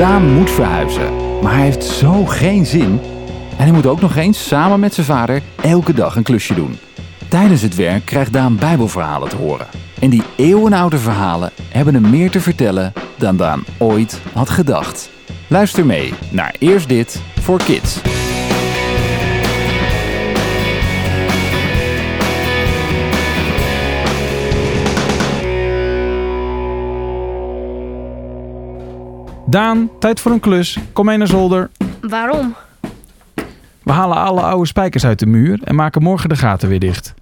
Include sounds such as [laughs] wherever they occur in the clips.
Daan moet verhuizen, maar hij heeft zo geen zin. En hij moet ook nog eens samen met zijn vader elke dag een klusje doen. Tijdens het werk krijgt Daan Bijbelverhalen te horen. En die eeuwenoude verhalen hebben hem meer te vertellen dan Daan ooit had gedacht. Luister mee naar Eerst Dit voor Kids. Daan, tijd voor een klus. Kom mee naar zolder. Waarom? We halen alle oude spijkers uit de muur en maken morgen de gaten weer dicht.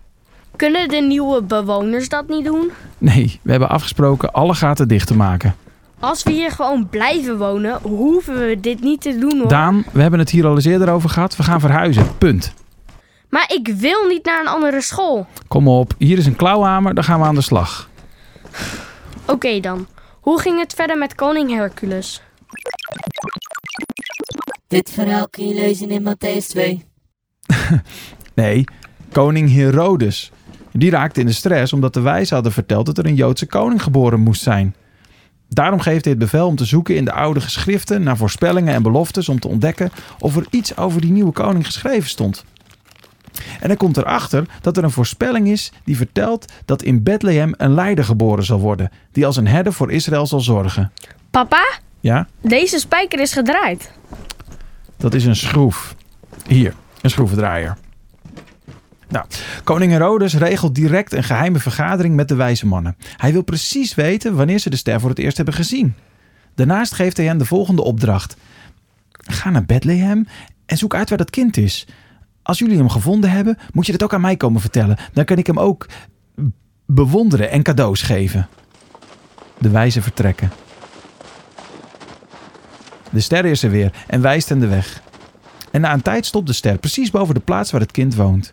Kunnen de nieuwe bewoners dat niet doen? Nee, we hebben afgesproken alle gaten dicht te maken. Als we hier gewoon blijven wonen, hoeven we dit niet te doen hoor. Daan, we hebben het hier al eens eerder over gehad. We gaan verhuizen. Punt. Maar ik wil niet naar een andere school. Kom op, hier is een klauwhamer, dan gaan we aan de slag. Oké dan. Hoe ging het verder met koning Hercules? Dit verhaal kun je lezen in Matthäus 2. [laughs] Nee, koning Herodes. Die raakte in de stress omdat de wijzen hadden verteld dat er een Joodse koning geboren moest zijn. Daarom geeft hij het bevel om te zoeken in de oude geschriften naar voorspellingen en beloftes om te ontdekken of er iets over die nieuwe koning geschreven stond. En hij komt erachter dat er een voorspelling is die vertelt dat in Bethlehem een leider geboren zal worden, die als een herder voor Israël zal zorgen. Papa, Ja, deze spijker is gedraaid. dat is een schroef. Hier, een schroevendraaier. Nou, koning Herodes regelt direct een geheime vergadering met de wijze mannen. Hij wil precies weten wanneer ze de ster voor het eerst hebben gezien. Daarnaast geeft hij hen de volgende opdracht. Ga naar Bethlehem en zoek uit waar dat kind is. Als jullie hem gevonden hebben, moet je dat ook aan mij komen vertellen. Dan kan ik hem ook bewonderen en cadeaus geven. De wijzen vertrekken. De ster is er weer en wijst hen de weg. En na een tijd stopt de ster precies boven de plaats waar het kind woont.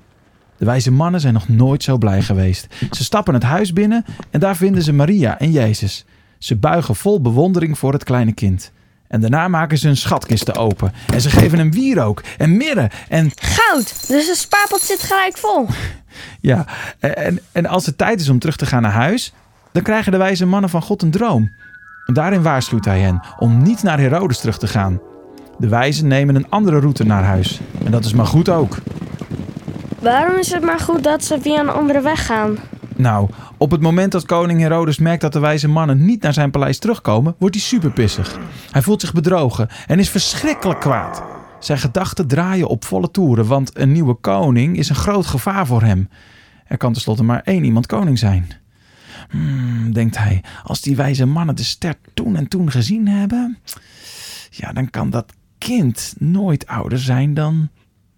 De wijze mannen zijn nog nooit zo blij geweest. Ze stappen het huis binnen en daar vinden ze Maria en Jezus. Ze buigen vol bewondering voor het kleine kind. En daarna maken ze hun schatkisten open. En ze geven hem wierook en mirre en Goud, dus de spaarpot zit gelijk vol. [laughs] ja, en, en als het tijd is om terug te gaan naar huis, dan krijgen de wijze mannen van God een droom. Daarin waarschuwt hij hen om niet naar Herodes terug te gaan. De wijzen nemen een andere route naar huis. En dat is maar goed ook. Waarom is het maar goed dat ze via een andere weg gaan? Nou, op het moment dat koning Herodes merkt dat de wijze mannen niet naar zijn paleis terugkomen, wordt hij superpissig. Hij voelt zich bedrogen en is verschrikkelijk kwaad. Zijn gedachten draaien op volle toeren, want een nieuwe koning is een groot gevaar voor hem. Er kan tenslotte maar één iemand koning zijn. Hmm, denkt hij, als die wijze mannen de ster toen en toen gezien hebben, ja, dan kan dat kind nooit ouder zijn dan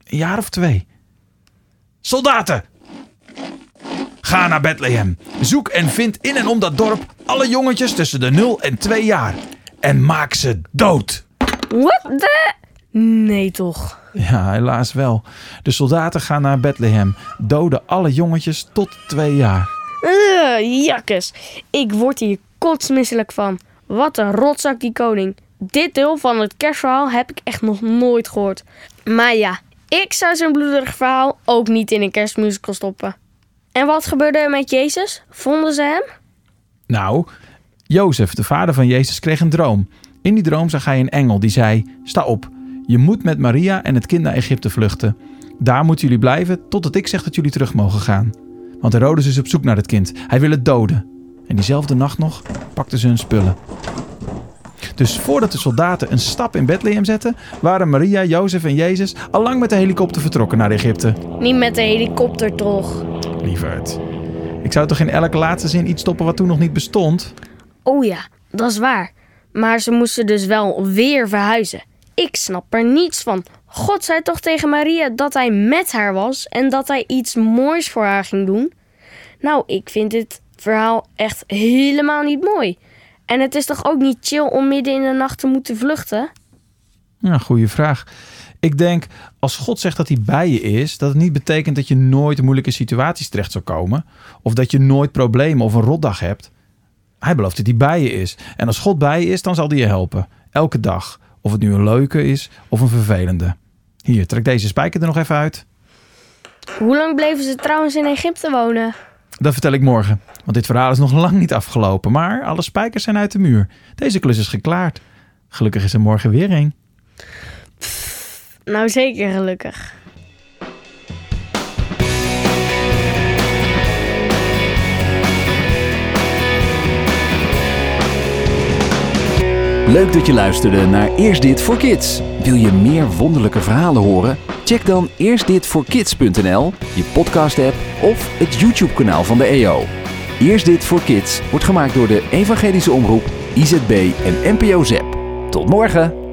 een jaar of twee. Soldaten, Ga naar Bethlehem. Zoek en vind in en om dat dorp alle jongetjes tussen de 0 en 2 jaar. En maak ze dood. What the... Nee toch. Ja, helaas wel. De soldaten gaan naar Bethlehem, doden alle jongetjes tot 2 jaar. Ugh, jakkes. Ik word hier kotsmisselijk van. Wat een rotzak die koning. Dit deel van het kerstverhaal heb ik echt nog nooit gehoord. Maar ja, ik zou zijn bloederig verhaal ook niet in een kerstmusical stoppen. En wat gebeurde er met Jezus? Vonden ze hem? Nou, Jozef, de vader van Jezus, kreeg een droom. In die droom zag hij een engel die zei: Sta op, je moet met Maria en het kind naar Egypte vluchten. Daar moeten jullie blijven totdat ik zeg dat jullie terug mogen gaan. Want Herodes is op zoek naar het kind. Hij wil het doden. En diezelfde nacht nog pakten ze hun spullen. Dus voordat de soldaten een stap in Bethlehem zetten, waren Maria, Jozef en Jezus al lang met de helikopter vertrokken naar Egypte. Niet met de helikopter toch? Lieverd. Ik zou toch in elke laatste zin iets stoppen wat toen nog niet bestond? Oh ja, dat is waar. Maar ze moesten dus wel weer verhuizen. Ik snap er niets van. God zei toch tegen Maria dat hij met haar was en dat hij iets moois voor haar ging doen? Nou, ik vind dit verhaal echt helemaal niet mooi. En het is toch ook niet chill om midden in de nacht te moeten vluchten? Ja, goede vraag. Ik denk, als God zegt dat hij bij je is, dat het niet betekent dat je nooit in moeilijke situaties terecht zal komen. Of dat je nooit problemen of een rotdag hebt. Hij belooft dat hij bij je is. En als God bij je is, dan zal hij je helpen. Elke dag. Of het nu een leuke is of een vervelende. Hier, trek deze spijker er nog even uit. Hoe lang bleven ze trouwens in Egypte wonen? Dat vertel ik morgen. Want dit verhaal is nog lang niet afgelopen. Maar alle spijkers zijn uit de muur. Deze klus is geklaard. Gelukkig is er morgen weer een. Nou, zeker gelukkig. Leuk dat je luisterde naar Eerst Dit voor Kids. Wil je meer wonderlijke verhalen horen? Check dan eerstditvoorkids.nl, je podcast-app of het YouTube-kanaal van de EO. Eerst Dit voor Kids wordt gemaakt door de Evangelische Omroep, IZB en NPO ZEP. Tot morgen!